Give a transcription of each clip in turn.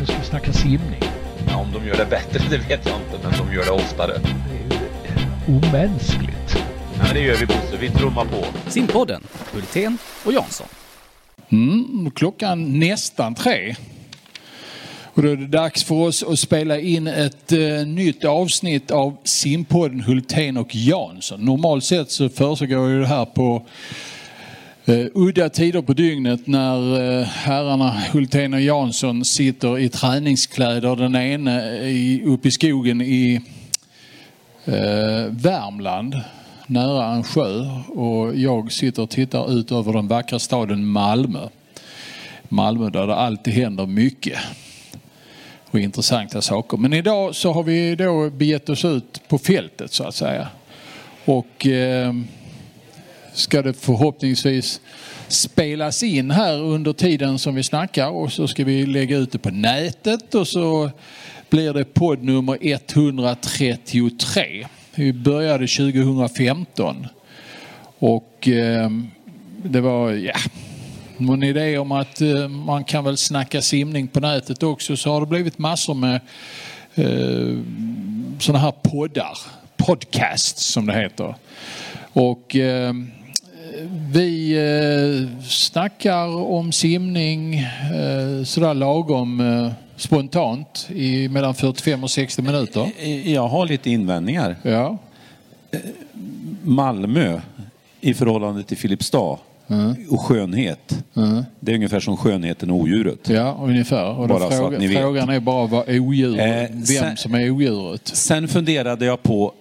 Nu ska vi snacka simning. Ja, om de gör det bättre, det vet jag inte, men de gör det oftare. Det är omänskligt. Ja, det gör vi Bosse, vi trummar på. Simpodden, Hultén och Jansson. Mm, klockan nästan tre. Och då är det dags för oss att spela in ett eh, nytt avsnitt av Simpodden Hultén och Jansson. Normalt sett så försiggår ju det här på Uh, udda tider på dygnet när uh, herrarna Hultén och Jansson sitter i träningskläder. Den ene eh, i, uppe i skogen i uh, Värmland nära en sjö och jag sitter och tittar ut över den vackra staden Malmö. Malmö där det alltid händer mycket och intressanta saker. Men idag så har vi då begett oss ut på fältet så att säga. Och Uh, ska det förhoppningsvis spelas in här under tiden som vi snackar och så ska vi lägga ut det på nätet och så blir det podd nummer 133. Vi började 2015 och eh, det var, ja, någon idé om att eh, man kan väl snacka simning på nätet också så har det blivit massor med eh, sådana här poddar, podcasts som det heter. Och eh, vi eh, snackar om simning eh, sådär lagom eh, spontant i mellan 45 och 60 minuter. Jag har lite invändningar. Ja. Malmö i förhållande till Filipstad och skönhet. Det är ungefär som skönheten och odjuret. Ja, ungefär. Och Bara fråga, ni vet. frågan är bara vad odjuret, Eh, vem sen- som är odjuret. Sen funderade jag på,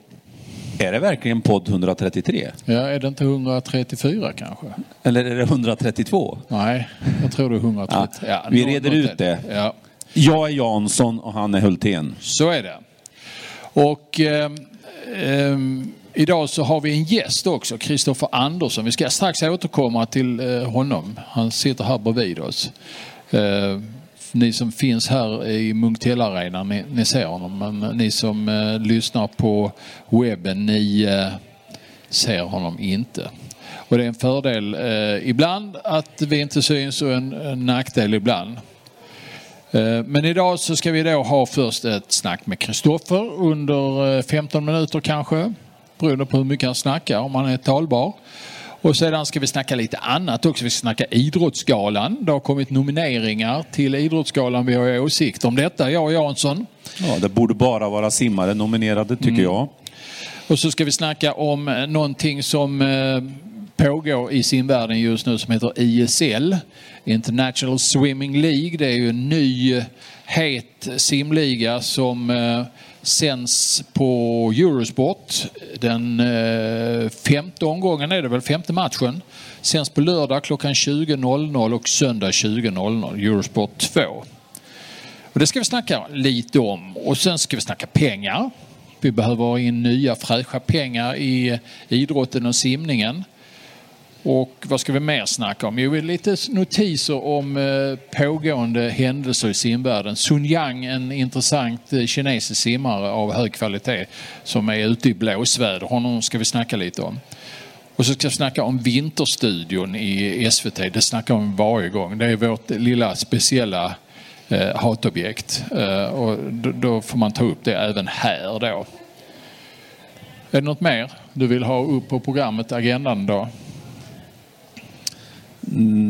är det verkligen podd 133? Ja, är det inte 134 kanske? Eller är det 132? Nej, jag tror det är 130. Ja, vi reder ut det. Ja, Jag är Jansson och han är Hultén. så är det. Och ehm, ehm, idag så har vi en gäst också, Kristoffer Andersson. Vi ska strax återkomma till eh, honom. Han sitter här bredvid oss. Ni som finns här i Munktellarenan, ni, ni ser honom. Men ni som eh, lyssnar på webben, ni eh, ser honom inte. Och det är en fördel eh, ibland att vi inte syns och en, en nackdel ibland. Eh, men idag så ska vi då ha först ett snack med Kristoffer under eh, 15 minuter kanske. Beroende på hur mycket han snackar, om han är talbar. Och sedan ska vi snacka lite annat också. Vi ska snacka Idrottsgalan. Det har kommit nomineringar till Idrottsgalan. Vi har åsikter om detta, jag och Jansson. Ja, det borde bara vara simmare nominerade tycker jag. Och så ska vi snacka om eh, någonting som eh, pågår i simvärlden just nu som heter ISL, International Swimming League. Det är ju en ny eh, het simliga som sänds på Eurosport. Den eh, femte omgången är det väl, femte matchen. Sänds på lördag klockan 20.00 och söndag 20.00, Eurosport 2. Och det ska vi snacka lite om. Och sen ska vi snacka pengar. Vi behöver ha in nya fräscha pengar i idrotten och simningen. Och vad ska vi mer snacka om? Jo, lite notiser om eh, pågående händelser i simvärlden. Sun Yang, en intressant eh, kinesisk simmare av hög kvalitet som är ute i blåsväder. Honom ska vi snacka lite om. Och så ska vi snacka om Vinterstudion i SVT. Det snackar vi om varje gång. Det är vårt lilla speciella eh, hatobjekt. Eh, och då, då får man ta upp det även här då. Är det något mer du vill ha upp på programmet, agendan då?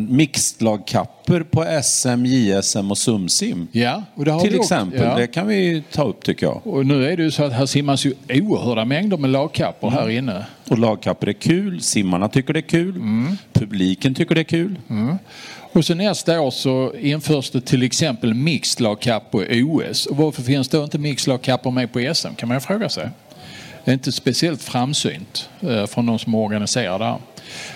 Mixedlagkapper på SM, JSM och SumSim. Ja, och det har Till vi också. exempel. Ja. Det kan vi ta upp tycker jag. Och nu är det ju så att här simmas ju oerhörda mängder med lagkappor här inne. Och lagkapper är kul, simmarna tycker det är kul, publiken tycker det är kul. Och så nästa år så införs det till exempel mixed lagkappor i OS. Och varför finns då inte mixed lagkappor med på SM kan man ju fråga sig. Det är inte speciellt framsynt eh, från de som organiserar det här.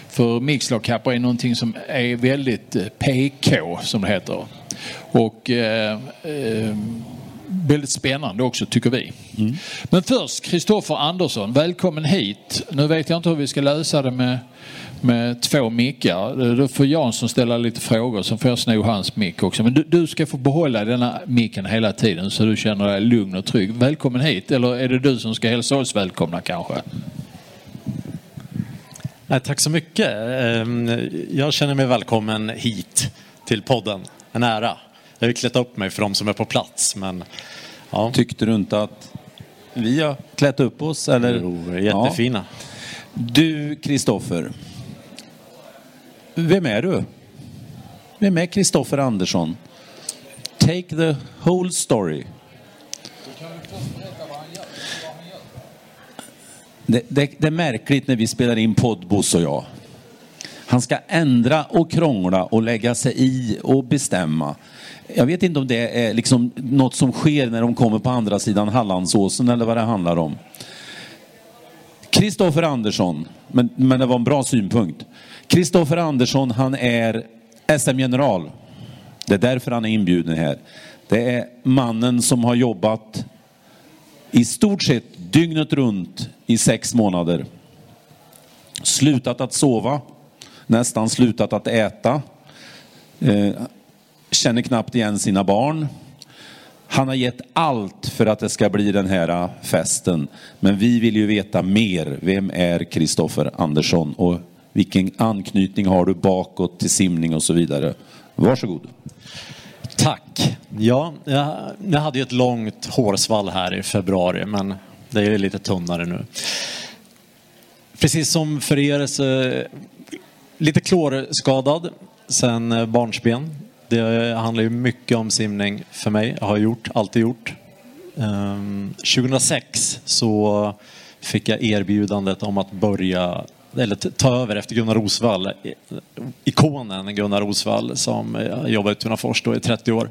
För mixed lagkappor är någonting som är väldigt eh, PK som det heter. Och eh, eh, väldigt spännande också tycker vi. Men först Kristoffer Andersson, välkommen hit. Nu vet jag inte hur vi ska lösa det med, med två mickar. Då får Jansson ställa lite frågor så får jag sno hans mick också. Men du, du ska få behålla denna micken hela tiden så du känner dig lugn och trygg. Välkommen hit. Eller är det du som ska hälsa oss välkomna kanske? Nej, tack så mycket. Ehm, Jag känner mig välkommen hit till podden. En ära. Jag har klätt upp mig för de som är på plats, men ja. Tyckte du inte att vi har klätt upp oss? Eller? Jo, jättefina. Ja. Du, Kristoffer. Vem är du? Vem är Kristoffer Andersson? Take the whole story. Det, det, det är märkligt när vi spelar in podd, Bosse och jag. Han ska ändra och krångla och lägga sig i och bestämma. Jag vet inte om det är liksom något som sker när de kommer på andra sidan Hallandsåsen eller vad det handlar om. Kristoffer Andersson, men, men det var en bra synpunkt. Kristoffer Andersson, han är SM-general. Det är därför han är inbjuden här. Det är mannen som har jobbat i stort sett dygnet runt i sex månader. Slutat att sova, nästan slutat att äta. Eh, känner knappt igen sina barn. Han har gett allt för att det ska bli den här festen. Men vi vill ju veta mer. Vem är Kristoffer Andersson och vilken anknytning har du bakåt till simning och så vidare? Varsågod. Tack. Ja, jag, jag hade ju ett långt hårsvall här i februari, men det är lite tunnare nu. Precis som för er så lite klorskadad sen eh, barnsben. Det handlar ju mycket om simning för mig. Jag har gjort, alltid gjort. Ehm, 2006 så fick jag erbjudandet om att börja eller ta över efter Gunnar Rosvall, ikonen Gunnar Rosvall som eh, jobbar i Tunafors då i 30 år.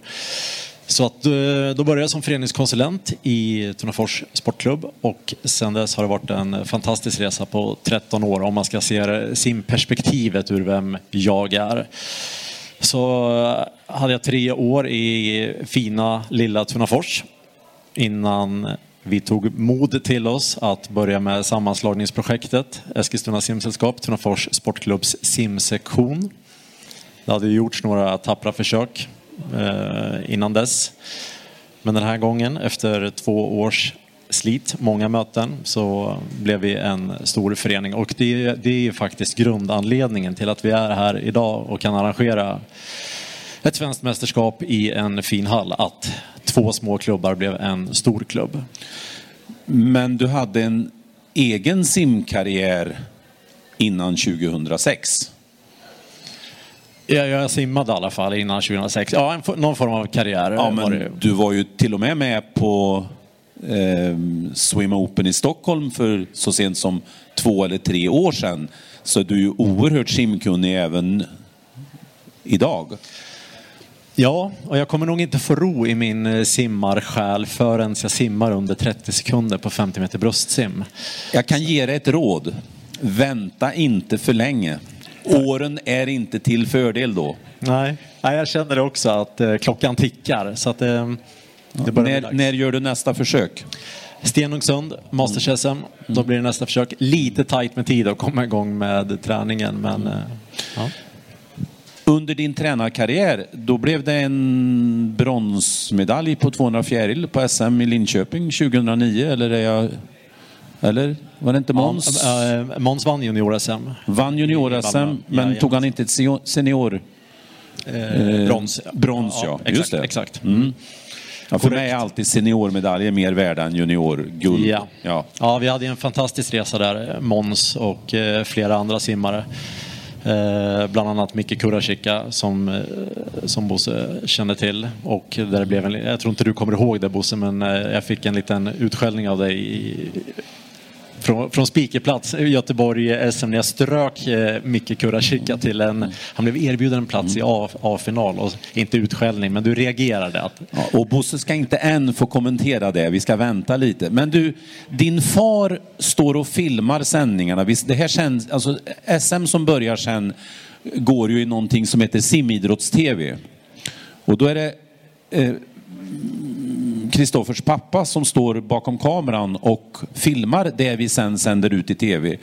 Så att, eh, då började jag som föreningskonsulent i Tunafors sportklubb och sen dess har det varit en fantastisk resa på 13 år om man ska se simperspektivet ur vem jag är. Så eh, hade jag tre år i fina lilla Tunafors innan vi tog mod till oss att börja med sammanslagningsprojektet Eskilstuna simsällskap, Tunafors sportklubbs simsektion. Det hade gjorts några tappra försök eh, innan dess. Men den här gången, efter två års slit, många möten, så blev vi en stor förening. Och det, det är faktiskt grundanledningen till att vi är här idag och kan arrangera ett svenskt mästerskap i en fin hall. Att två små klubbar blev en stor klubb. Men du hade en egen simkarriär innan 2006? Ja, jag simmade i alla fall innan 2006. Ja, en, någon form av karriär. Ja, men var du var ju till och med med på eh, Swim Open i Stockholm för så sent som två eller tre år sedan. Så du är ju oerhört simkunnig även idag. Ja, och jag kommer nog inte få ro i min eh, simmarsjäl förrän jag simmar under 30 sekunder på 50 meter bröstsim. Jag kan ge dig ett råd. Vänta inte för länge. Åren är inte till fördel då. Nej, Nej jag känner också att eh, klockan tickar. Så att, eh, det när, när gör du nästa försök? Stenungsund, Masters-SM. Mm. Då blir det nästa försök. Lite tajt med tid att komma igång med träningen. Men, eh, ja. Under din tränarkarriär, då blev det en bronsmedalj på 200 fjäril på SM i Linköping 2009, eller är jag... Eller? Var det inte Måns? Ja, äh, Måns vann junior-SM. Vann junior-SM, men ja, tog han inte ett senior... Eh, brons. Brons, ja. ja. Just det. Exakt. Mm. Ja, för mig är alltid seniormedaljer mer värda än juniorguld. Ja. Ja. ja, vi hade en fantastisk resa där, Måns och eh, flera andra simmare. Eh, bland annat Micke Kurashika som, eh, som Bosse känner till. Och där blev en, jag tror inte du kommer ihåg det Bosse, men eh, jag fick en liten utskällning av dig i, från, från speakerplats i Göteborg SM när jag strök eh, Micke Kurashika till en, han blev erbjuden en plats i A-final och inte utskällning, men du reagerade. Att... Ja, och Bosse ska inte än få kommentera det, vi ska vänta lite. Men du, din far står och filmar sändningarna. Det här känns, alltså, SM som börjar sen går ju i någonting som heter simidrotts-tv. Och då är det eh, Kristoffers pappa som står bakom kameran och filmar det vi sen sänder ut i tv.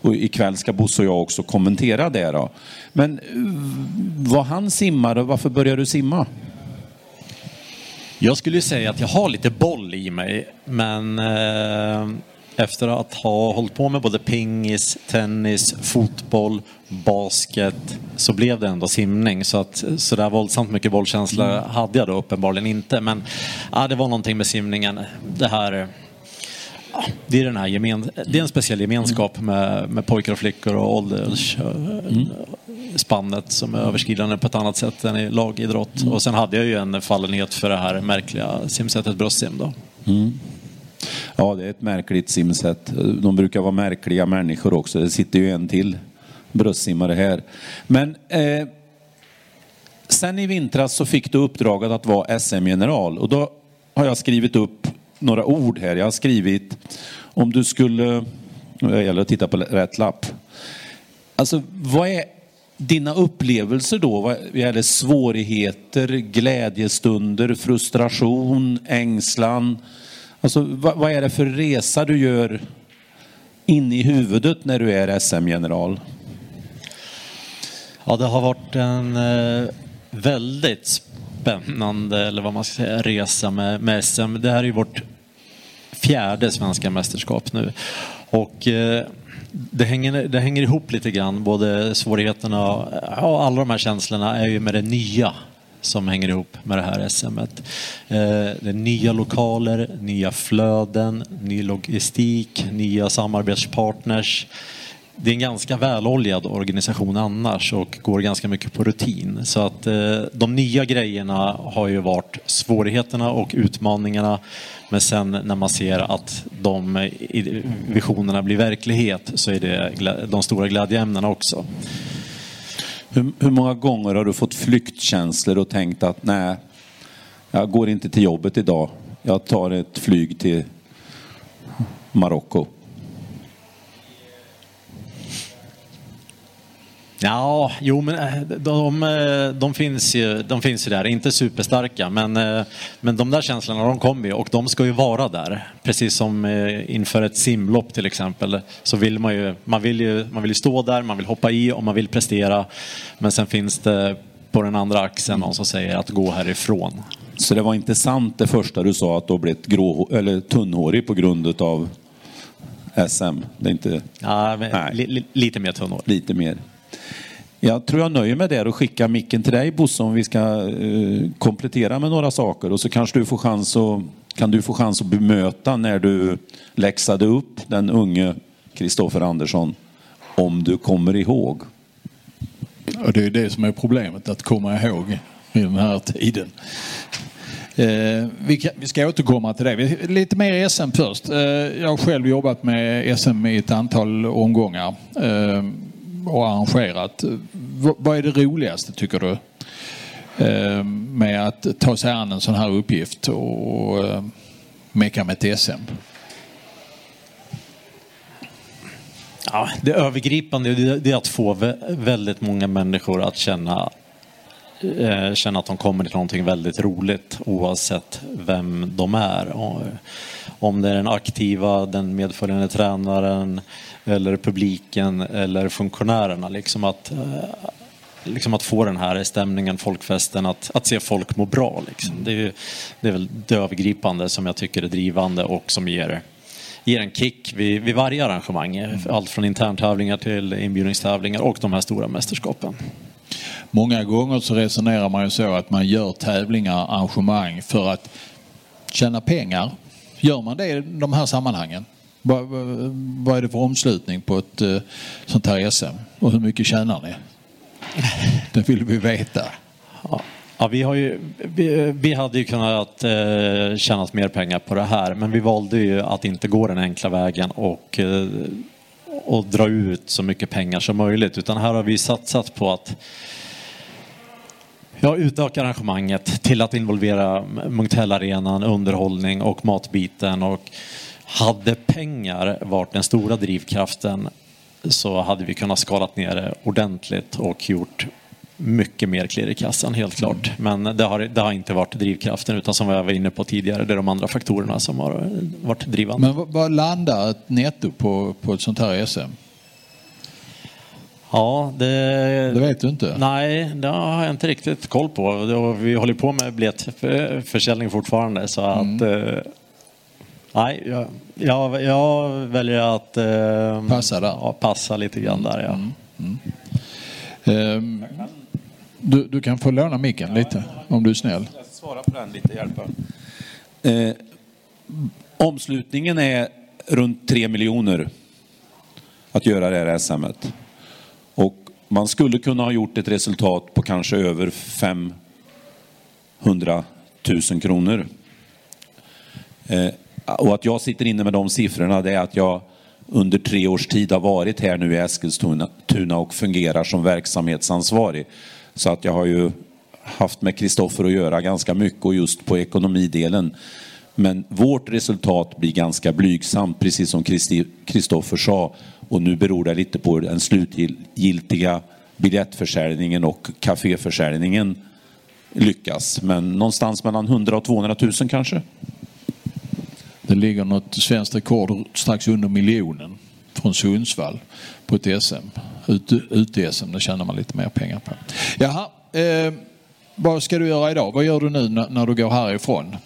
Och ikväll ska Bosse och jag också kommentera det. Då. Men eh, vad han simmar och varför började du simma? Jag skulle säga att jag har lite boll i mig, men eh, efter att ha hållit på med både pingis, tennis, fotboll, basket så blev det ändå simning. Så att så där våldsamt mycket bollkänsla Mm. hade jag då uppenbarligen inte. Men ja, det var någonting med simningen. Det här ja, det är, den här gemen, det är en speciell gemenskap med, med pojkar och flickor och åldersspannet som är överskridande på ett annat sätt än i lagidrott. Och sen hade jag ju en fallenhet för det här märkliga simsättet bröstsim då. Ja, det är ett märkligt simsätt. De brukar vara märkliga människor också. Det sitter ju en till bröstsimmare här. Men eh, sen i vintras så fick du uppdraget att vara SM-general och då har jag skrivit upp några ord här. Jag har skrivit om du skulle, det gäller att titta på rätt lapp. Alltså vad är dina upplevelser då vad gäller svårigheter, glädjestunder, frustration, ängslan? Alltså vad, vad är det för resa du gör in i huvudet när du är SM-general? Ja, det har varit en eh, väldigt spännande, eller vad man ska säga, resa med, med SM. Det här är ju vårt fjärde svenska mästerskap nu. Och eh, det hänger, det hänger ihop lite grann, både svårigheterna och alla de här känslorna är ju med det nya som hänger ihop med det här SMet. Eh, det är nya lokaler, nya flöden, ny logistik, nya samarbetspartners. Det är en ganska väloljad organisation annars och går ganska mycket på rutin. Så att eh, de nya grejerna har ju varit svårigheterna och utmaningarna. Men sen när man ser att de eh, visionerna blir verklighet så är det de stora glädjeämnena också. Hur, hur många gånger har du fått flyktkänslor och tänkt att nej, jag går inte till jobbet idag. Jag tar ett flyg till Marocko. Ja, jo men eh, de, eh, de, finns ju, de finns ju där, inte superstarka men, eh, men de där känslorna de kommer ju och de ska ju vara där. Precis som inför ett simlopp till exempel så vill man ju, man vill ju, man vill ju stå där, man vill hoppa i och man vill prestera. Men sen finns det på den andra axeln någon som säger att gå härifrån. Så det var inte sant det första du sa att du har blivit grå, eller tunnhårig på grund av SM. Det är inte Ja, li, li, lite mer tunnor. lite mer. Jag tror jag nöjer mig där och skickar micken till dig Bosse om vi ska eh, komplettera med några saker och så kanske du får chans att, kan du få chans att bemöta när du läxade upp den unge Kristoffer Andersson om du kommer ihåg. Och det är det som är problemet, att komma ihåg i den här tiden. Eh, vi, kan, vi ska återkomma till det. Vi- Lite mer SM först. Eh, jag har själv jobbat med SM i ett antal omgångar eh, och arrangerat. V- vad är det roligaste tycker du? Eh, med att ta sig an en sån här uppgift och eh, med ett SM? Ja, det övergripande det är att få väldigt många människor att känna, eh, känna att de kommer till någonting väldigt roligt oavsett vem de är. Om det är den aktiva, den medföljande tränaren eller publiken eller funktionärerna. Liksom att, eh, liksom att få den här stämningen, folkfesten, att, att se folk må bra. Liksom. Det, är, ju- det är väl det övergripande som jag tycker är drivande och som ger ger en kick vid, vid varje arrangemang. Allt från interntävlingar till inbjudningstävlingar och de här stora mästerskapen. Många gånger så resonerar man ju så att man gör tävlingar, arrangemang för att tjäna pengar. Gör man det i de här sammanhangen? Vad, vad, är det för omslutning på ett eh, sånt här SM? Och hur mycket tjänar ni? Det vill vi veta. Ja. Ja, vi, har ju, vi, vi hade ju kunnat eh, tjäna mer pengar på det här men vi valde ju att inte gå den enkla vägen och, eh, och dra ut så mycket pengar som möjligt utan här har vi satsat på att Ja, utöka arrangemanget till att involvera Munktellarenan, underhållning och matbiten. Och hade pengar varit den stora drivkraften så hade vi kunnat skalat ner det ordentligt och gjort mycket mer klirr i kassan, helt klart. Men det har, det har inte varit drivkraften utan som jag var inne på tidigare, det är de andra faktorerna som har varit drivande. Men vad landar ett netto på, på ett sånt här SM? Ja, det... Det vet du inte? Nej, det har jag inte riktigt koll på. Vi håller på med biljettförsäljning fortfarande så att... eh, Nej, jag, jag, jag väljer att eh, Passa. Ja, passa lite grann där. Ja. Ehm, du, du kan få låna micken lite om du är snäll. Svara på den lite, hjälpa. Eh, omslutningen är runt 3 miljoner att göra det här SMet. Och man skulle kunna ha gjort ett resultat på kanske över 500 000 kronor. Eh, och att jag sitter inne med de siffrorna det är att jag under tre års tid har varit här nu i Eskilstuna och fungerar som verksamhetsansvarig. Så att jag har ju haft med Kristoffer att göra ganska mycket och just på ekonomidelen. Men vårt resultat blir ganska blygsamt, precis som Kristoffer sa. Och nu beror det lite på den slutgiltiga biljettförsäljningen och kaféförsäljningen lyckas. Men någonstans mellan 100 och 200 000 kanske. Det ligger något svenskt rekord strax under miljonen från Sundsvall på ett SM. Ute-SM det tjänar man lite mer pengar på. Jaha, eh, vad ska du göra idag? Vad gör du nu när, när du går härifrån?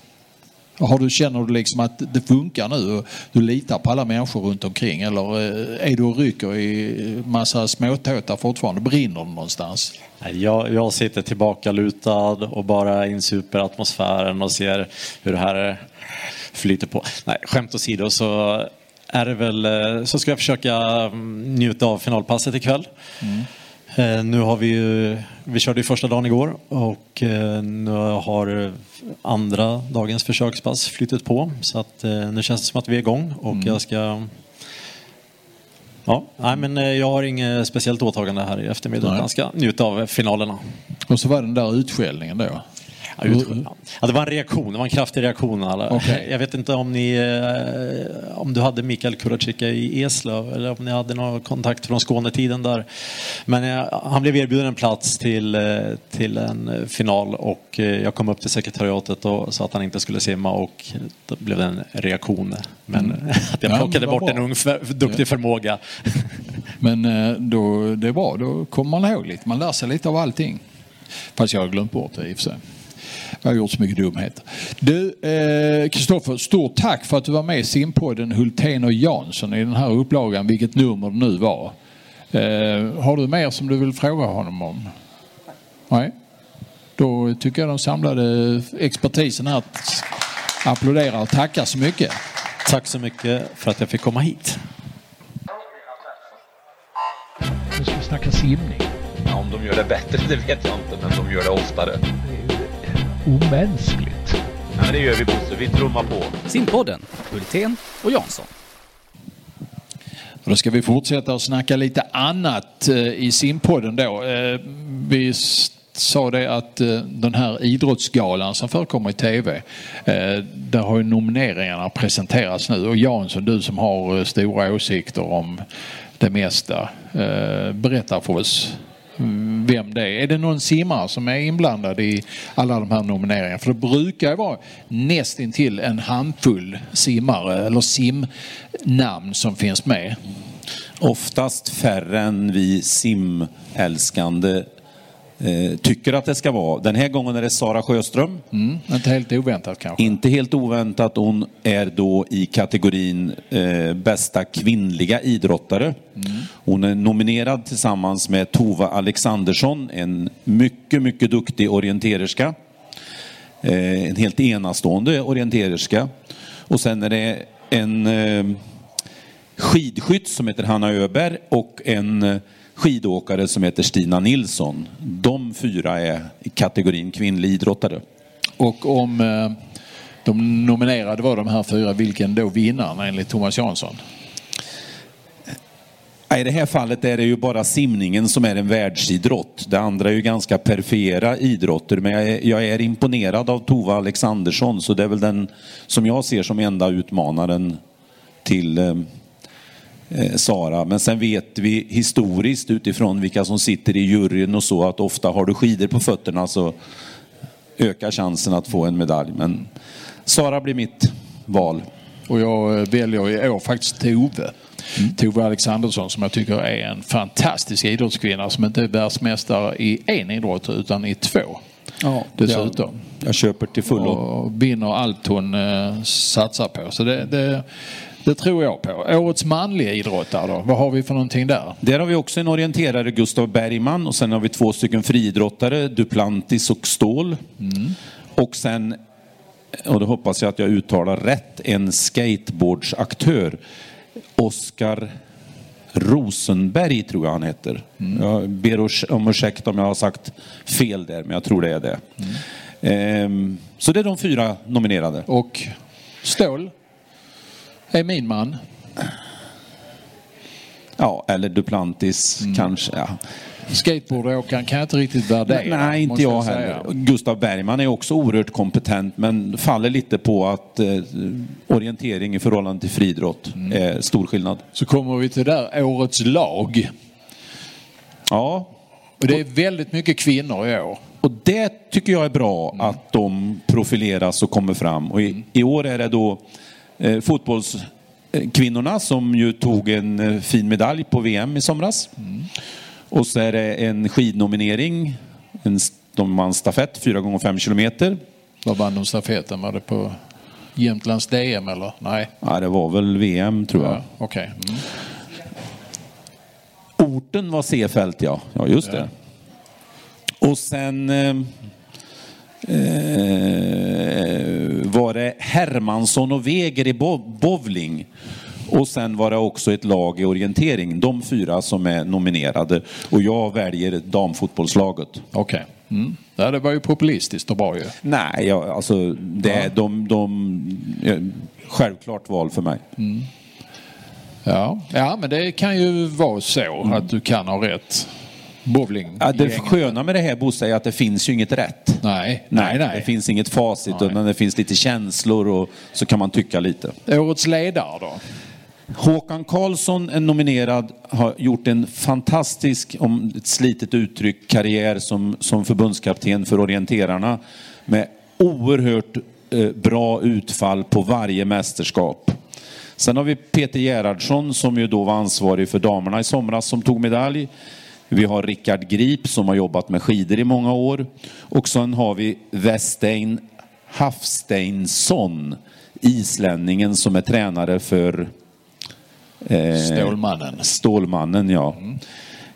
Har du, känner du liksom att det funkar nu och du litar på alla människor runt omkring eller eh, är du och rycker i massa småtåtar fortfarande? Brinner det någonstans? Jag, jag sitter tillbaka lutad och bara insuper atmosfären och ser hur det här flyter på. Nej, skämt åsido så är det väl eh, så ska jag försöka mm, njuta av finalpasset ikväll. Eh, Nu har vi ju, vi körde ju första dagen igår och eh, nu har andra dagens försökspass flyttat på så att eh, nu känns det som att vi är igång och jag ska Ja, nej, men eh, jag har inget speciellt åtagande här i eftermiddag. Jag ska njuta av finalerna. Och så var den där utskällningen då. Ja, ut- ja, det var en reaktion, det var en kraftig reaktion. Alla. Okej. Jag vet inte om ni, eh, om du hade Mikael Kuracika i Eslöv eller om ni hade någon kontakt från Skånetiden där. Men eh, han blev erbjuden en plats till, eh, till en final och jag kom upp till sekretariatet och sa att han inte skulle simma och då blev det en reaktion. Men att jag Ja, plockade vad bort en bra. ung för, duktig förmåga. Men då, det är bra, då kommer man ihåg lite. Man lär sig lite av allting. Fast jag har glömt bort det i och för sig. Jag har gjort så mycket dumheter. Du, eh, Kristoffer, stort tack för att du var med i simpodden Hultén och Jansson i den här upplagan, vilket nummer det nu var. Eh, har du mer som du vill fråga honom om? Nej? Då tycker jag de samlade expertisen här applåderar och tackar så mycket. Tack så mycket för att jag fick komma hit. Nu ska vi snacka simning. Ja, om de gör det bättre, det vet jag inte, men de gör det oftare. Omänskligt. Ja, men det gör vi Bosse, vi trummar på. Simpodden, Hultén och Jansson. Då ska vi fortsätta att snacka lite annat eh, i simpodden då. Eh, Vi sa det att eh, den här idrottsgalan som förekommer i tv, där har ju nomineringarna presenterats nu. Och Jansson, du som har stora åsikter om det mesta, berätta för oss vem det är. Är det någon simmare som är inblandad i alla de här nomineringarna? För det brukar ju vara nästintill en handfull simmare eller simnamn som finns med. Oftast färre än vi simälskande eh, tycker att det ska vara. Den här gången är det Sara Sjöström. Mm, inte helt oväntat kanske. Inte helt oväntat, hon är då i kategorin eh, bästa kvinnliga idrottare. Hon är nominerad tillsammans med Tova Alexandersson, en mycket, mycket duktig orientererska. Eh, en helt enastående orientererska. Och sen är det en eh, skidskytt som heter Hanna Öberg och en eh, skidåkare som heter Stina Nilsson. De fyra är i kategorin kvinnlig idrottare. Och om eh, de nominerade var de här fyra, vilken då vinnaren enligt Thomas Jansson? I det här fallet är det ju bara simningen som är en världsidrott. Det andra är ju ganska perifera idrotter. Men jag är, jag är imponerad av Tova Alexandersson så det är väl den som jag ser som enda utmanaren till eh, Sara. Men sen vet vi historiskt utifrån vilka som sitter i juryn och så att ofta har du skidor på fötterna så ökar chansen att få en medalj. Men Sara blir mitt val. Och jag eh, väljer i år faktiskt Tove. Tove Alexandersson som jag tycker är en fantastisk idrottskvinna som inte är världsmästare i en idrott utan i två. Ja, dessutom. Jag köper till fullo. Och vinner allt hon eh, satsar på. Så det, det, det tror jag på. Årets manliga idrottare då? Vad har vi för någonting där? Där har vi också en orienterare, Gustav Bergman, och sen har vi två stycken friidrottare, Duplantis och Ståhl. Och sen, och det hoppas jag att jag uttalar rätt, en skateboardsaktör, Oskar Rosenberg tror jag han heter. Jag ber om ursäkt om jag har sagt fel där, men jag tror det är det. Ehm, så det är de fyra nominerade. Och Ståhl är min man. Ja, eller Duplantis kanske. Ja. Skateboardåkaren kan jag inte riktigt värdera. Nej, inte jag säga. heller. Gustav Bergman är också oerhört kompetent men faller lite på att eh, orientering i förhållande till friidrott är stor skillnad. Så kommer vi till där årets lag. Ja, Och det är väldigt mycket kvinnor i år. och det tycker jag är bra att de profileras och kommer fram. Och i, i år är det då eh, fotbollskvinnorna som ju tog en eh, fin medalj på VM i somras. Och så är det en skidnominering. En, stafett 4 gånger 5 kilometer. Vad vann de stafetten? Var det på Jämtlands DM eller? Nej. Ja, det var väl VM tror jag. Ja, Okej. Mm. Orten var Seefält, ja. Ja, just det. Och sen eh, var det Hermansson och Weger i bo- bowling. Och sen var det också ett lag i orientering. De fyra som är nominerade. Och jag väljer damfotbollslaget. Okej. Mm. Ja, det var ju populistiskt och bra ju. Nej, jag, alltså det är de, de, eh, självklart val för mig. Ja. ja, men det kan ju vara så att du kan ha rätt. Bowling. Ja, det sköna med det här Bosse är att det finns ju inget rätt. Nej, nej, Det nej. finns inget facit Nej. utan det finns lite känslor och så kan man tycka lite. Årets ledare då? Håkan Karlsson är nominerad, har gjort en fantastisk, om ett slitet uttryck, karriär som, som förbundskapten för orienterarna med oerhört eh, bra utfall på varje mästerskap. Sen har vi Peter Gerhardsson som ju då var ansvarig för damerna i somras som tog medalj. Vi har Rickard Grip som har jobbat med skidor i många år. Och sen har vi Westein Hafsteinsson, islänningen som är tränare för eh, Stålmannen. Stålmannen, ja.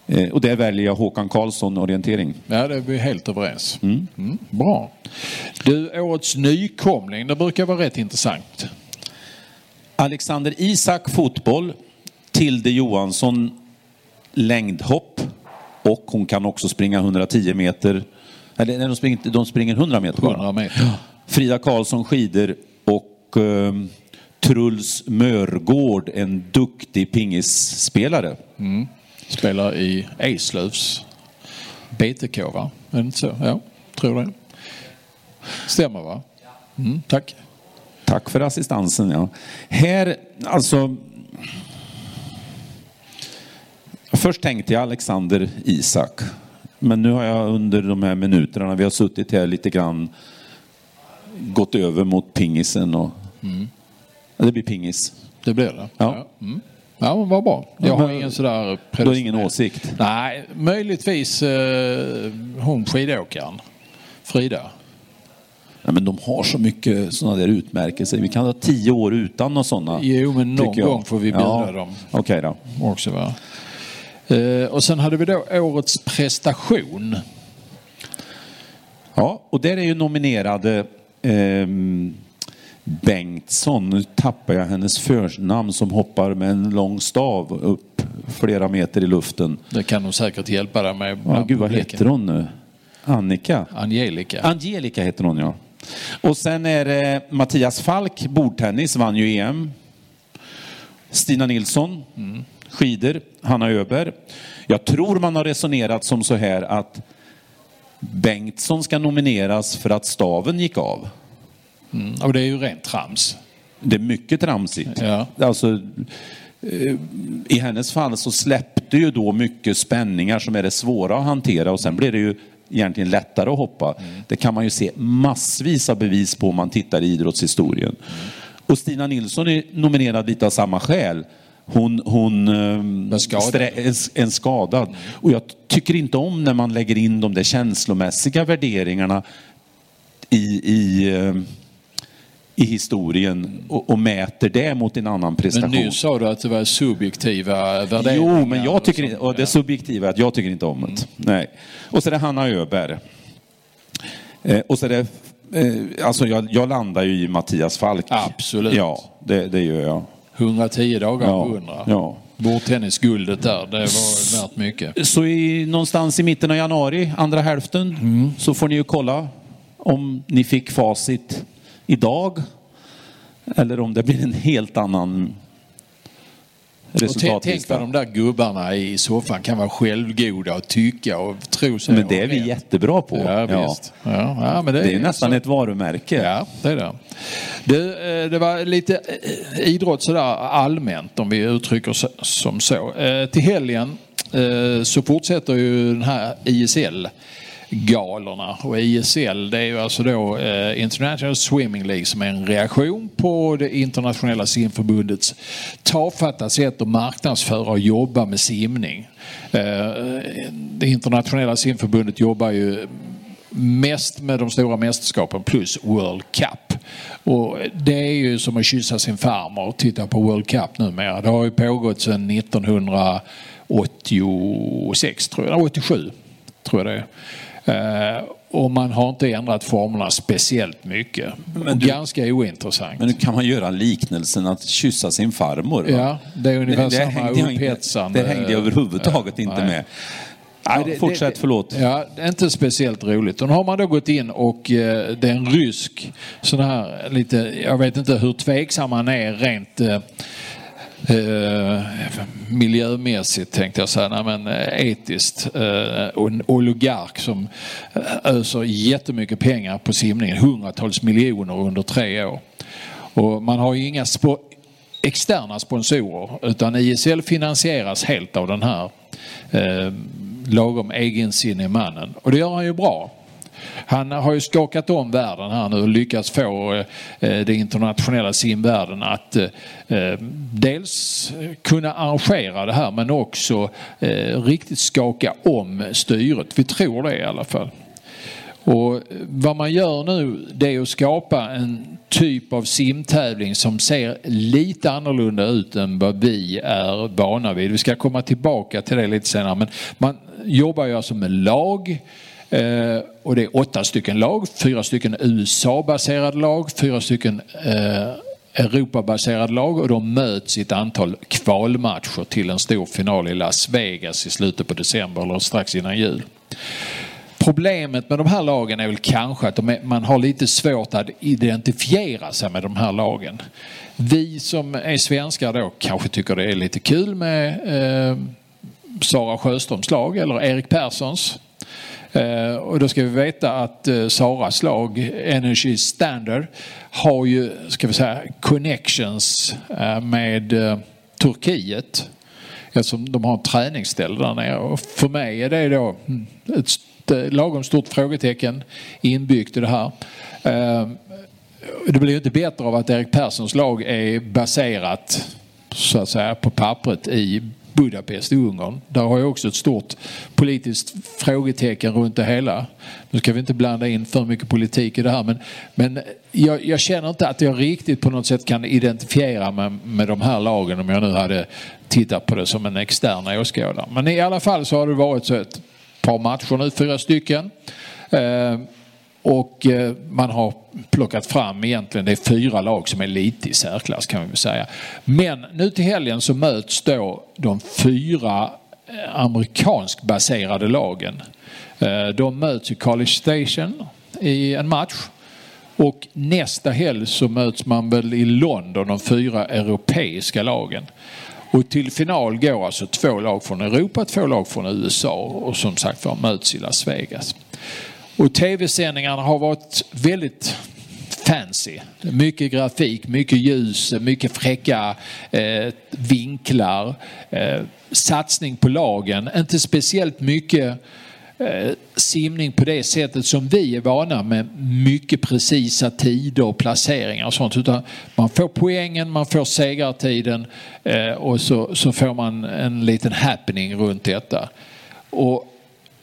Eh, och där väljer jag Håkan Karlsson, orientering. Ja, det är vi helt överens. Mm, bra. Du, årets nykomling, det brukar vara rätt intressant. Alexander Isak, fotboll. Tilde Johansson, längdhopp. Och hon kan också springa 110 meter. Eller nej, de springer, de springer 100 meter bara. 100 meter. Frida Karlsson, skidor. Och eh, Truls Mörgård, en duktig pingisspelare. Spelar i Eslövs BTK, va? Är det inte så? Ja, tror det. Stämmer, va? Mm, tack. Tack för assistansen. Ja. Här, alltså... Först tänkte jag Alexander Isak. Men nu har jag under de här minuterna vi har suttit här lite grann gått över mot pingisen. Och... Ja, Det blir pingis. Det blir det? Ja. Mm. Ja, vad bra. Jag har ingen sådär... Du har ingen åsikt? Nej, möjligtvis eh, hon skidåkaren. Frida. Ja, men de har så mycket sådana där utmärkelser. Vi kan ha tio år utan några sådana. Jo, men någon gång får vi bjuda ja. dem. Okej då. också. Va? Eh, och sen hade vi då årets prestation. Ja, och där är ju nominerade ehm, Bengtsson. Nu tappar jag hennes förnamn som hoppar med en lång stav upp flera meter i luften. Det kan de säkert hjälpa dig med. Ja, gud, vad heter hon nu? Annika? Angelica. Angelica heter hon, ja. Och sen är det Mattias Falk, bordtennis, vann ju EM. Stina Nilsson, skidor. Hanna Öberg. Jag tror man har resonerat som så här att Bengtsson ska nomineras för att staven gick av. Mm. Och det är ju rent trams. Det är mycket tramsigt. Ja. Alltså, eh, I hennes fall så släppte ju då mycket spänningar som är det svåra att hantera och sen blir det ju egentligen lättare att hoppa. Det kan man ju se massvis av bevis på om man tittar i idrottshistorien. Och Stina Nilsson är nominerad lite av samma skäl. Hon, hon strä- en, skadad. Och jag tycker inte om när man lägger in de där känslomässiga värderingarna i, i, ehm, i historien och, och mäter det mot en annan Men prestation. nyss sa du att det var subjektiva värderingar. Jo, men jag tycker inte, och det subjektiva är att jag tycker inte om det. Nej. Och så är det Hanna Öberg. Eh, och så är det, eh, alltså jag, jag landar ju i Mattias Falk. Absolut. Ja, det, det gör jag. 110 dagar Ja, på 100. ja. Bordtennisguldet där, det var värt mycket. Så i, någonstans i mitten av januari, andra hälften, så får ni ju kolla om ni fick facit idag. Eller om det blir en helt annan Och tänk, vad de där gubbarna i soffan kan vara självgoda och tycka och tro sig Men det är vi rätt. jättebra på. Ja, visst. Ja. Ja, men det, Det är ju nästan så- ett varumärke. Ja, det är det. Du, eh, det var lite eh, idrott sådär allmänt om vi uttrycker så- som så. Eh, Till helgen så fortsätter ju den här ISL galorna och ISL det är ju alltså då eh, International Swimming League som är en reaktion på det internationella simförbundets tafatta sätt att marknadsföra och jobba med simning. Eh, Det internationella simförbundet jobbar ju mest med de stora mästerskapen plus World Cup. Och det är ju som att kyssa sin farmor och titta på World Cup numera. Det har ju pågått sedan 1986 tror jag, 87 tror jag det är. Eh, och man har inte ändrat formerna speciellt mycket. och du- ganska ointressant. Men nu kan man göra liknelsen att kyssa sin farmor. va? Ja, det är ungefär jag inte- upphetsande- Det hängde jag överhuvudtaget inte Nej. med. Ja, det- fortsätt, det- förlåt. Ja, det inte speciellt roligt. Och nu har man då gått in och eh, det är en rysk sån här lite, jag vet inte hur tveksam han är rent eh, eh, miljömässigt tänkte jag säga, Nej, men eh, etiskt. Eh, och en oligark som eh, öser jättemycket pengar på simningen, hundratals miljoner under tre år. Och man har ju inga spo- externa sponsorer utan ISL finansieras helt av den här eh, lagom egensinnig mannen. Och det gör han ju bra. Han har ju skakat om världen här nu och lyckats få eh, den internationella simvärlden att eh, dels kunna arrangera det här men också eh, riktigt skaka om styret. Vi tror det i alla fall. Och vad man gör nu det är att skapa en typ av simtävling som ser lite annorlunda ut än vad vi är vana vid. Vi ska komma tillbaka till det lite senare. Men man jobbar ju alltså med lag Eh, och det är åtta stycken lag. Fyra stycken USA-baserade lag, fyra stycken eh, Europabaserade lag och de möts i ett antal kvalmatcher till en stor final i Las Vegas i slutet på december eller strax innan jul. Problemet med de här lagen är väl kanske att de är, man har lite svårt att identifiera sig med de här lagen. Vi som är svenskar då kanske tycker det är lite kul med eh, Sara Sjöströms lag eller Erik Perssons. Eh, och då ska vi veta att eh, Saras lag, Energy Standard, har ju, ska vi säga, connections eh, med eh, Turkiet. Eftersom de har en träningsställe där nere. Och för mig är det då mm, ett st- lagom stort frågetecken inbyggt i det här. Eh, det blir ju inte bättre av att Erik Perssons lag är baserat så att säga på pappret i Budapest i Ungern. Där har jag också ett stort politiskt frågetecken runt det hela. Nu ska vi inte blanda in för mycket politik i det här men, men jag, jag känner inte att jag riktigt på något sätt kan identifiera mig med de här lagen om jag nu hade tittat på det som en extern åskådare. Men i alla fall så har det varit så ett par matcher nu, fyra stycken. Eh, och eh, man har plockat fram egentligen, det är fyra lag som är lite i särklass kan vi väl säga. Men nu till helgen så möts då de fyra eh, amerikanskbaserade lagen. Eh, de möts i College Station i en match. Och nästa helg så möts man väl i London, de fyra europeiska lagen. Och till final går alltså två lag från Europa, två lag från USA och som sagt var möts i Las Vegas. Och tv-sändningarna har varit väldigt fancy. Mycket grafik, mycket ljus, mycket fräcka eh, vinklar. Eh, satsning på lagen. Inte speciellt mycket eh, simning på det sättet som vi är vana med mycket precisa tider och placeringar och sånt. Utan man får poängen, man får segertiden eh, och så, så får man en liten happening runt detta. Och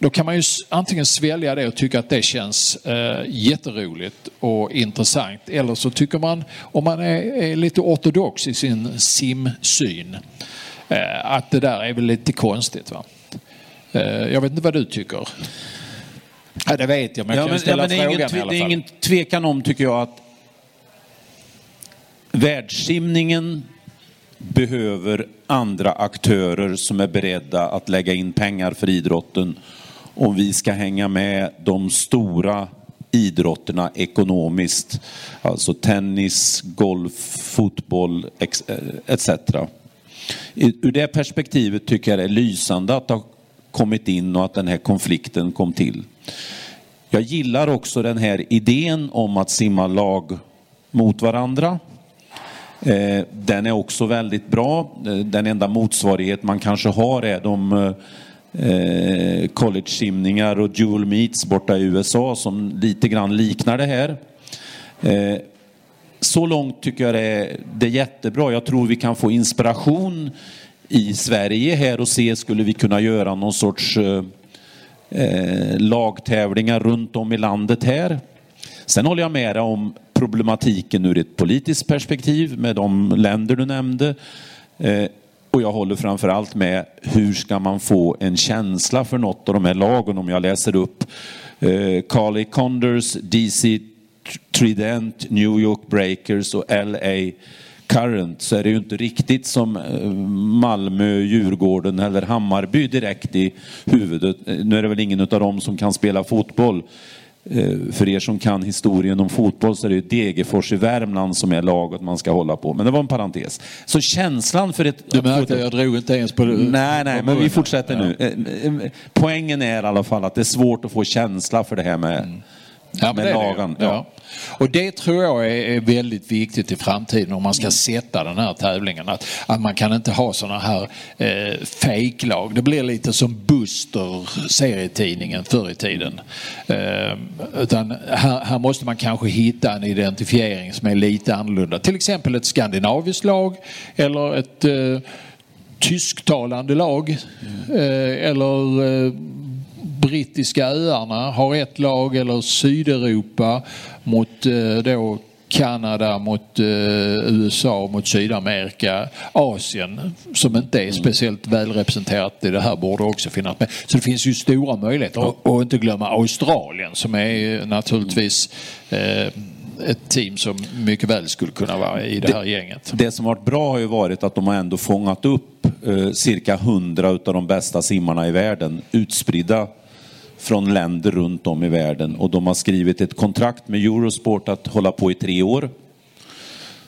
då kan man ju antingen svälja det och tycka att det känns eh, jätteroligt och intressant. Eller så tycker man, om man är, är lite ortodox i sin simsyn, eh, att det där är väl lite konstigt. Va? Eh, jag vet inte vad du tycker? Ja, det vet jag, men jag kan ju ställa det är frågan ingen, i alla det är fall. ingen tvekan om, tycker jag, att världssimningen behöver andra aktörer som är beredda att lägga in pengar för idrotten om vi ska hänga med de stora idrotterna ekonomiskt. Alltså tennis, golf, fotboll eh, etc. Ur det perspektivet tycker jag det är lysande att det har kommit in och att den här konflikten kom till. Jag gillar också den här idén om att simma lag mot varandra. Eh, den är också väldigt bra. Eh, den enda motsvarighet man kanske har är de eh, college-simningar och dual meets borta i USA som lite grann liknar det här. Eh, Så långt tycker jag det är, det är jättebra. Jag tror vi kan få inspiration i Sverige här och se, skulle vi kunna göra någon sorts eh, eh lagtävlingar runt om i landet här. Sen håller jag med dig om problematiken ur ett politiskt perspektiv med de länder du nämnde. Eh, och jag håller framför allt med hur ska man få en känsla för något av de här lagen om jag läser upp eh, Carly Condors, DC Trident, New York Breakers och LA Current så är det ju inte riktigt som eh, Malmö, Djurgården eller Hammarby direkt i huvudet. Eh, nu är det väl ingen av dem som kan spela fotboll. Eh, För er som kan historien om fotboll så är det ju Degerfors i Värmland som är laget man ska hålla på. Men det var en parentes. Så känslan för ett... Du märkte, jag drog inte ens på Nej, nej, men vi fortsätter nu. Eh, eh, Poängen är i alla fall att det är svårt att få känsla för det här med, Mm. Ja, med lagen. Ja. Och det tror jag är, väldigt viktigt i framtiden om man ska sätta den här tävlingen. Att, att man kan inte ha sådana här eh, fejklag. Det blir lite som Buster, serietidningen förr i tiden. Eh, utan här, här måste man kanske hitta en identifiering som är lite annorlunda. Till exempel ett skandinaviskt lag eller ett eh, tysktalande lag. Eh, eller eh, brittiska öarna har ett lag eller Sydeuropa mot eh, då Kanada mot eh, USA mot Sydamerika. Asien som inte är speciellt välrepresenterat i det här borde också finnas med. Så det finns ju stora möjligheter. Och, och inte glömma Australien som är naturligtvis eh, ett team som mycket väl skulle kunna vara i det här gänget. Det som varit bra har ju varit att de har ändå fångat upp eh, cirka hundra av de bästa simmarna i världen utspridda från länder runt om i världen och de har skrivit ett kontrakt med Eurosport att hålla på i tre år.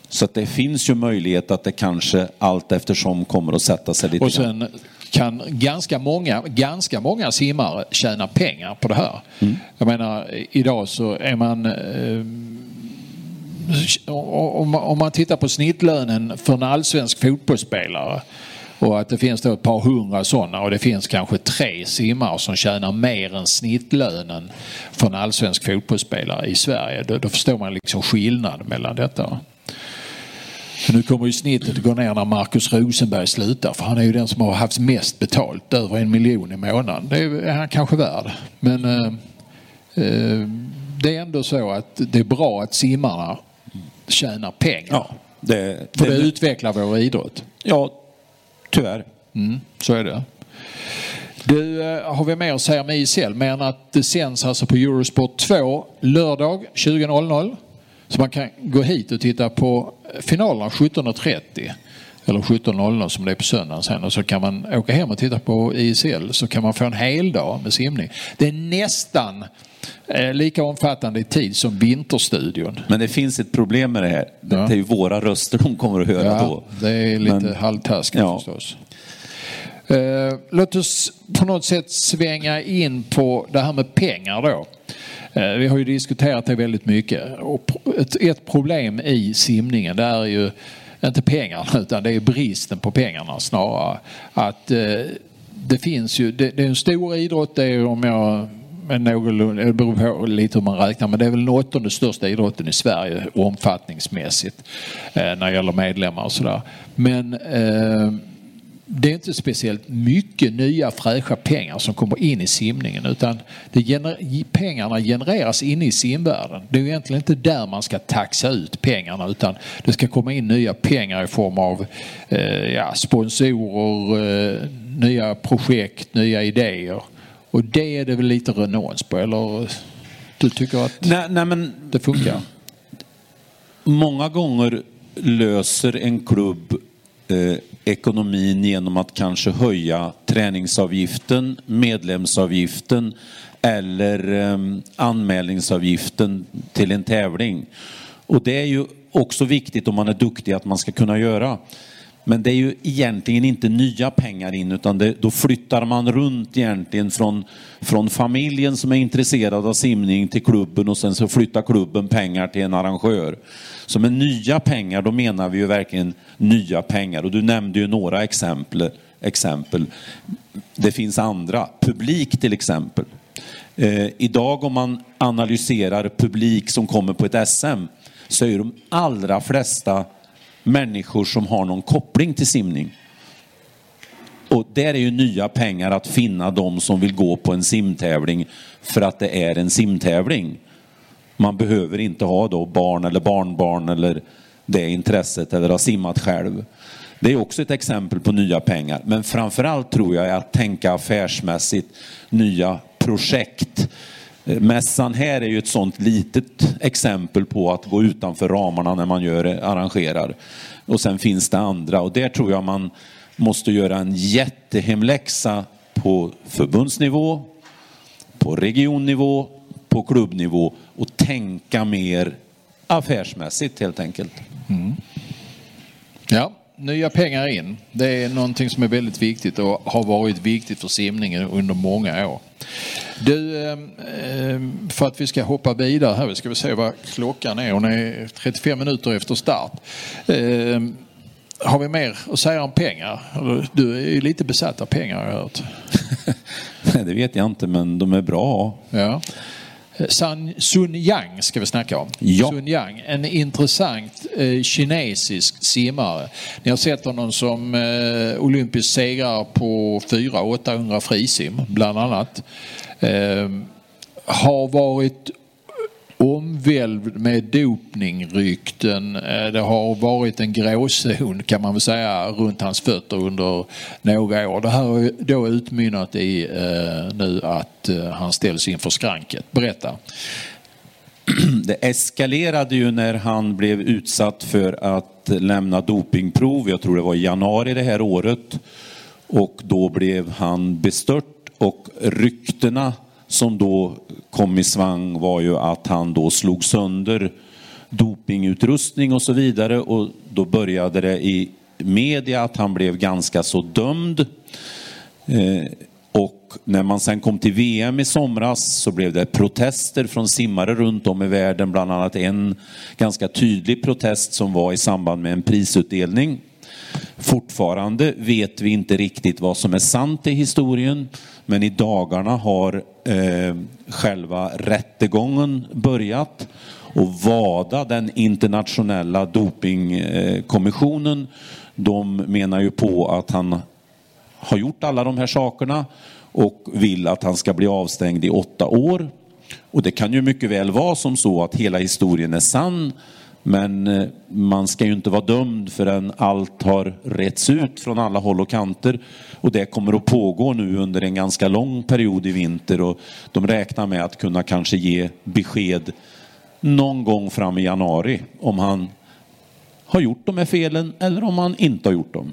Så att det finns ju möjlighet att det kanske allt eftersom kommer att sätta sig lite Och grann. sen kan ganska många, ganska många simmare tjäna pengar på det här. Jag menar, idag så är man... Eh, om man- om man tittar på snittlönen för en allsvensk fotbollsspelare och att det finns då ett par hundra sådana och det finns kanske tre simmare som tjänar mer än snittlönen för en allsvensk fotbollsspelare i Sverige. Då, då förstår man liksom skillnaden mellan detta. Nu kommer ju snittet att gå ner när Markus Rosenberg slutar för han är ju den som har haft mest betalt, över en miljon i månaden. Det är han kanske värd. Men eh, eh, det är ändå så att det är bra att simmarna tjänar pengar. Ja, det, För det det, utvecklar vår idrott. ja, tyvärr. Mm, så är det. Du, eh, har vi mer att säga med ISL? Mer än att det sänds alltså på Eurosport 2 lördag 20.00. Så man kan gå hit och titta på finalerna 17.30. Eller 17.00 som det är på söndagen sen. Och så kan man åka hem och titta på ISL. Så kan man få en hel dag med simning. Det är nästan eh, lika omfattande i tid som Vinterstudion. Men det finns ett problem med det här. Det Ja. är ju våra röster de kommer att höra då. det är lite Men- halvtaskigt Ja. förstås. Eh, låt oss på något sätt svänga in på det här med pengar då. Eh, vi har ju diskuterat det väldigt mycket. Och ett problem i simningen det är ju inte pengarna utan det är bristen på pengarna snarare. Att eh, det finns ju, det, det är en stor idrott, det är om jag men någorlunda, det beror på lite hur man räknar, men det är väl den åttonde största idrotten i Sverige omfattningsmässigt eh, när det gäller medlemmar och sådär. Men eh, det är inte speciellt mycket nya fräscha pengar som kommer in i simningen utan gener pengarna genereras inne i simvärlden. Det är egentligen inte där man ska taxa ut pengarna utan det ska komma in nya pengar i form av eh, ja, sponsorer, eh, nya projekt, nya idéer. Och det är det väl lite renons på eller du tycker att Nej, nej men det funkar? många gånger löser en klubb eh, ekonomin genom att kanske höja träningsavgiften, medlemsavgiften eller ehm, anmälningsavgiften till en tävling. Och det är ju också viktigt om man är duktig att man ska kunna göra. Men det är ju egentligen inte nya pengar in utan det, då flyttar man runt egentligen från, från familjen som är intresserad av simning till klubben och sen så flyttar klubben pengar till en arrangör. Så med nya pengar då menar vi ju verkligen nya pengar och du nämnde ju några exempel. exempel. Det finns andra, publik till exempel. Eh, idag om man analyserar publik som kommer på ett SM så är de allra flesta människor som har någon koppling till simning. Och där är ju nya pengar att finna de som vill gå på en simtävling för att det är en simtävling. Man behöver inte ha då barn eller barnbarn eller det intresset eller ha simmat själv. Det är också ett exempel på nya pengar. Men framförallt tror jag är att tänka affärsmässigt nya projekt. Eh, mässan här är ju ett sånt litet exempel på att gå utanför ramarna när man gör, eh, arrangerar. Och sen finns det andra och där tror jag man måste göra en jättehemläxa på förbundsnivå, på regionnivå, på klubbnivå och tänka mer affärsmässigt helt enkelt. Ja, nya pengar in. Det är någonting som är väldigt viktigt och har varit viktigt för simningen under många år. Du, eh, eh, för att vi ska hoppa vidare här, vi ska vi se vad klockan är. Hon är 35 minuter efter start. Eh, Har vi mer att säga om pengar? Du är ju lite besatt av pengar har jag hört. Det vet jag inte, men de är bra. Ja. Sun, Sun Yang ska vi snacka om. Ja. Sun Yang, en intressant eh, kinesisk simmare. Ni har sett honom som eh, olympisk segrare på 400-800 frisim bland annat. Eh, har varit omvälvd med dopningrykten. Eh, det har varit en gråzon kan man väl säga runt hans fötter under några år. Det här har då utmynnat i eh, nu att eh, han ställs inför skranket. Berätta. Det eskalerade ju när han blev utsatt för att lämna dopingprov. Jag tror det var i januari det här året. Och då blev han bestört och ryktena som då kom i svang var ju att han då slog sönder dopingutrustning och så vidare och då började det i media att han blev ganska så dömd. Eh, och när man sen kom till VM i somras så blev det protester från simmare runt om i världen, bland annat en ganska tydlig protest som var i samband med en prisutdelning. Fortfarande vet vi inte riktigt vad som är sant i historien, men i dagarna har eh, själva rättegången börjat och WADA, den internationella dopingkommissionen, de menar ju på att han har gjort alla de här sakerna och vill att han ska bli avstängd i åtta år. Och det kan ju mycket väl vara som så att hela historien är sann men eh, man ska ju inte vara dömd förrän allt har retts ut från alla håll och kanter. Och det kommer att pågå nu under en ganska lång period i vinter och de räknar med att kunna kanske ge besked någon gång fram i januari om han har gjort de här felen eller om han inte har gjort dem.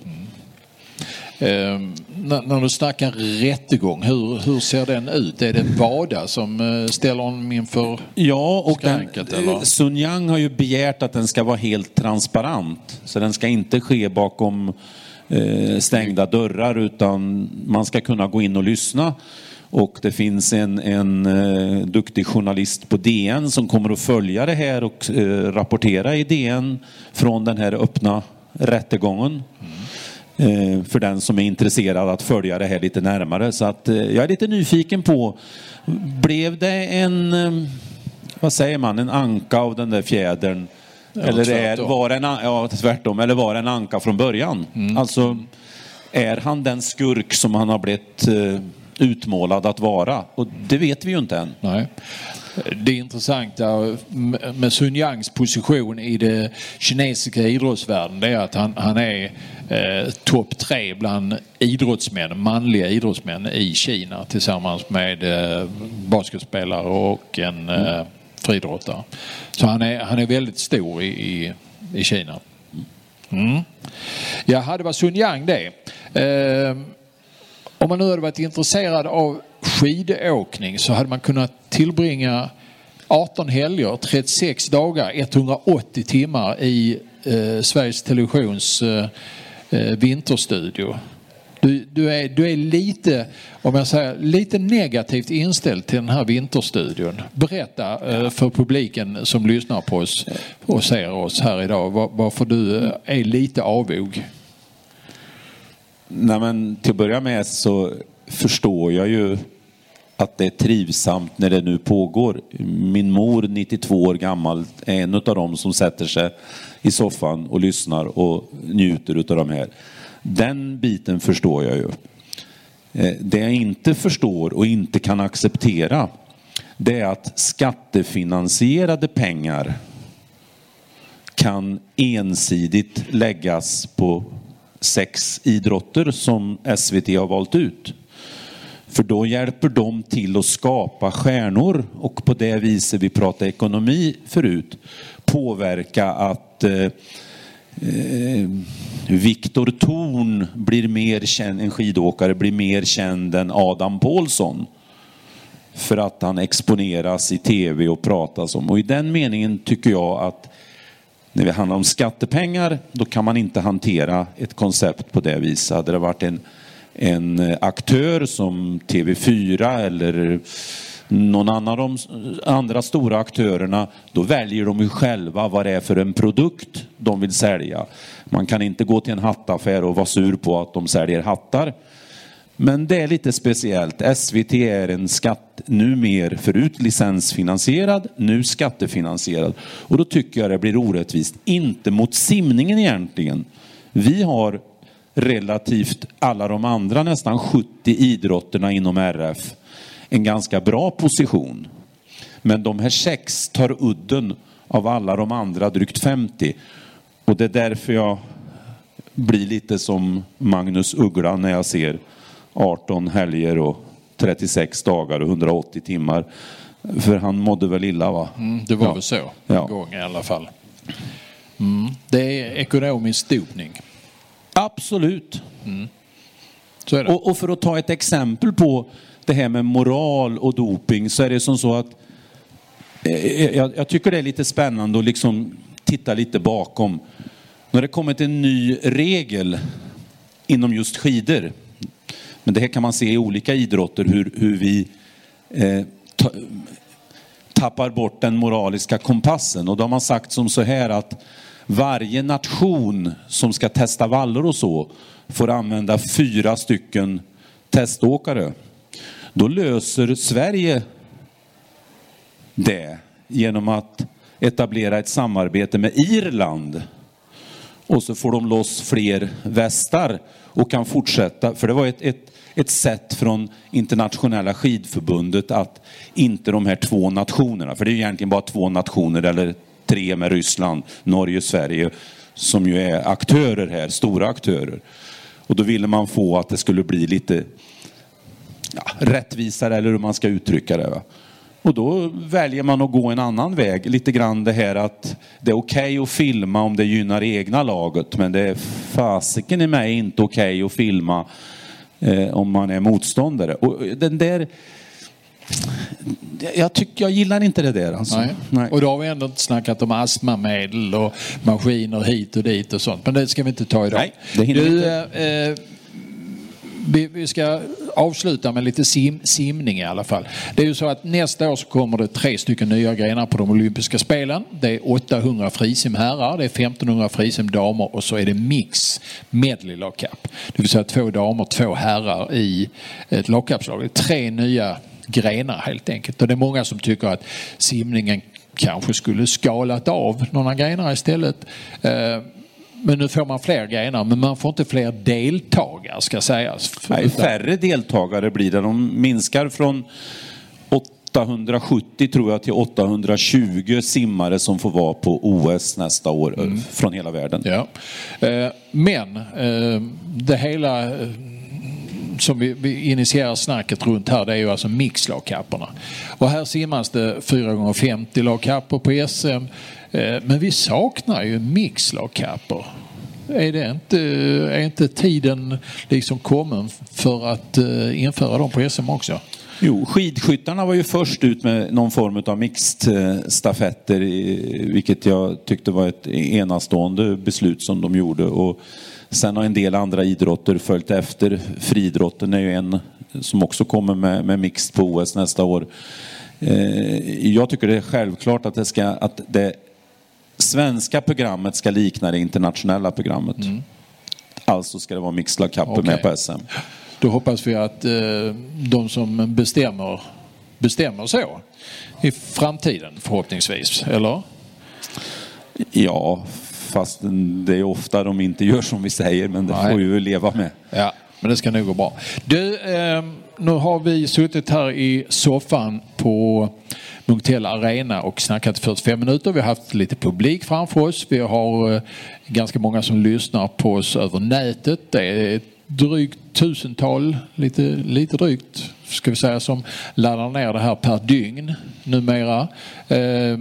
Eh, när, när du snackar rättegång, hur, hur ser den ut? Är det WADA som eh, ställer honom inför Ja, och den, skranket? eller? Sun Yang har ju begärt att den ska vara helt transparent. Så den ska inte ske bakom eh, stängda dörrar utan man ska kunna gå in och lyssna. Och det finns en, en eh, duktig journalist på DN som kommer att följa det här och eh, rapportera i DN från den här öppna rättegången. eh, för den som är intresserad att följa det här lite närmare. Så att eh, jag är lite nyfiken på, blev det en, eh, vad säger man, en anka av den där fjädern? eller är, var en, ja, tvärtom, eller var en anka från början? Alltså, är han den skurk som han har blivit eh, utmålad att vara? Och det vet vi ju inte än. Nej. Det intressanta med Sun Yangs position i den kinesiska idrottsvärlden det är att han, han är eh, topp tre bland idrottsmän, manliga idrottsmän i Kina tillsammans med eh, basketspelare och en eh, friidrottare. Så han är, han är väldigt stor i, i, i Kina. Mm. Ja, det var Sun Yang det. Eh, om man nu hade varit intresserad av skidåkning så hade man kunnat tillbringa 18 helger, 36 dagar, 180 timmar i eh, Sveriges Televisions eh, eh, vinterstudio. Du, du, är, du är lite, om jag säger, lite negativt inställd till den här vinterstudion. Berätta eh, för publiken som lyssnar på oss och ser oss här idag var, varför du eh, är lite avog. Nej, men till att börja med så förstår jag ju att det är trivsamt när det nu pågår. Min mor, 92 år gammal, är en av dem som sätter sig i soffan och lyssnar och njuter av de här. Den biten förstår jag ju. Eh, det jag inte förstår och inte kan acceptera det är att skattefinansierade pengar kan ensidigt läggas på sex idrotter som SVT har valt ut. För då hjälper de till att skapa stjärnor och på det viset, vi pratade ekonomi förut, påverka att eh, eh, Viktor Thorn blir mer känd, en skidåkare blir mer känd än Adam Paulsson. För att han exponeras i tv och pratas om. Och i den meningen tycker jag att när det handlar om skattepengar, då kan man inte hantera ett koncept på det viset. Hade det varit en, en eh, aktör som TV4 eller någon annan av de andra stora aktörerna, då väljer de ju själva vad det är för en produkt de vill sälja. Man kan inte gå till en hattaffär och vara sur på att de säljer hattar. Men det är lite speciellt. SVT är en skatt numer, förut licensfinansierad, nu skattefinansierad. Och då tycker jag det blir orättvist. Inte mot simningen egentligen. Vi har relativt alla de andra nästan 70 idrotterna inom RF en ganska bra position. Men de här sex tar udden av alla de andra drygt 50. Och det är därför jag blir lite som Magnus Uggla när jag ser 18 helger och 36 dagar och 180 timmar. För han mådde väl illa va? Mm, det var Ja. väl så Ja. en gång i alla fall. Mm. Det är ekonomisk dopning. Absolut. Det. Och, och för att ta ett exempel på det här med moral och doping så är det som så att eh, jag, jag tycker det är lite spännande att liksom titta lite bakom. När det kommit en ny regel inom just skidor, men det här kan man se i olika idrotter hur, hur vi eh, ta, tappar bort den moraliska kompassen. Och då har man sagt som så här att varje nation som ska testa vallor och så får använda fyra stycken teståkare. Då löser Sverige det genom att etablera ett samarbete med Irland. Och så får de loss fler västar och kan fortsätta. För det var ett, ett, ett sätt från internationella skidförbundet att inte de här två nationerna, för det är ju egentligen bara två nationer eller tre med Ryssland, Norge, Sverige, som ju är aktörer här, stora aktörer. Och då ville man få att det skulle bli lite ja, rättvisare eller hur man ska uttrycka det. Va? Och då väljer man att gå en annan väg. Lite grann det här att det är okej att filma om det gynnar egna laget men det är fasiken i mig inte okej att filma eh, om man är motståndare. Och den där... Jag, tycker, jag gillar inte det där alltså. Nej. Nej. Och då har vi ändå inte snackat om astmamedel och maskiner hit och dit och sånt. Men det ska vi inte ta idag. Nej, det hinner vi du, inte. eh, vi, vi ska avsluta med lite sim, simning i alla fall. Det är ju så att nästa år så kommer det tre stycken nya grenar på de olympiska spelen. Det är 800 frisim herrar, det är 1500 frisim damer och så är det mix medley lagkapp. Det vill säga två damer, två herrar i ett lagkappslag. Det är tre nya grenar helt enkelt. Och det är många som tycker att simningen kanske skulle skalat av några grenar istället. Eh, men nu får man fler grenar, men man får inte fler deltagare ska sägas. Nej, färre deltagare blir det. De minskar från 870 tror jag till 820 simmare som får vara på OS nästa år mm. från hela världen. Ja. Eh, men eh, det hela som vi, vi initierar snacket runt här det är ju alltså mixlagkapporna. Och här simmas det 4 gånger 50 lagkappor på SM. Eh, men vi saknar ju mixlagkappor. Är, det inte, är inte tiden liksom kommen för att eh, införa dem på SM också? Jo, skidskyttarna var ju först ut med någon form av mixed-stafetter, vilket jag tyckte var ett enastående beslut som de gjorde. Och Sen har en del andra idrotter följt efter. Friidrotten är ju en som också kommer med, med mixed på OS nästa år. Eh, jag tycker det är självklart att det, ska, att det svenska programmet ska likna det internationella programmet. Mm. Alltså ska det vara mixed lagkapper okay. med på SM. Då hoppas vi att eh, de som bestämmer bestämmer så i framtiden förhoppningsvis, eller? Ja, Fast det är ofta de inte gör som vi säger, men det Nej. får vi ju leva med. Ja, men det ska nog gå bra. Du, eh, nu har vi suttit här i soffan på Munktell Arena och snackat 45 minuter. Vi har haft lite publik framför oss. Vi har eh, ganska många som lyssnar på oss över nätet. Det är drygt tusental, lite, lite drygt ska vi säga, som laddar ner det här per dygn numera. Eh,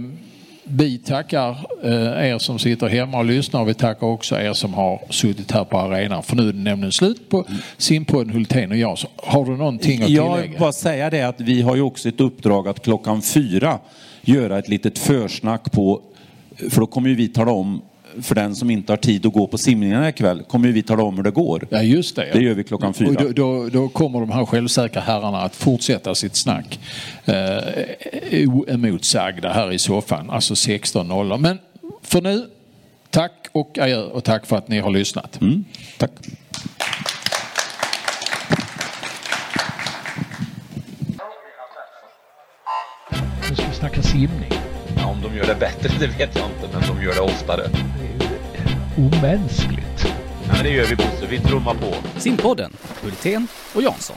vi tackar eh, er som sitter hemma och lyssnar vi tackar också er som har suttit här på arenan. För nu är det nämligen slut på simpodden Hultén och jag. Så har du någonting att tillägga? Jag vill bara säga det att vi har ju också ett uppdrag att klockan fyra göra ett litet försnack på, för då kommer ju vi tala om för den som inte har tid att gå på simningen ikväll kommer vi tala om hur det går. Ja, just det. Ja. Det gör vi klockan fyra. Och då, då, då, kommer de här självsäkra herrarna att fortsätta sitt snack eh, oemotsagda här i soffan, alltså 16.00. Men för nu, tack och adjö och tack för att ni har lyssnat. Mm, tack. Nu ska vi snacka simning. Om de gör det bättre, det vet jag inte, men de gör det oftare. Det är ju omänskligt. Ja, men det gör vi Bosse, vi trummar på. Simpodden, Hultén och Jansson.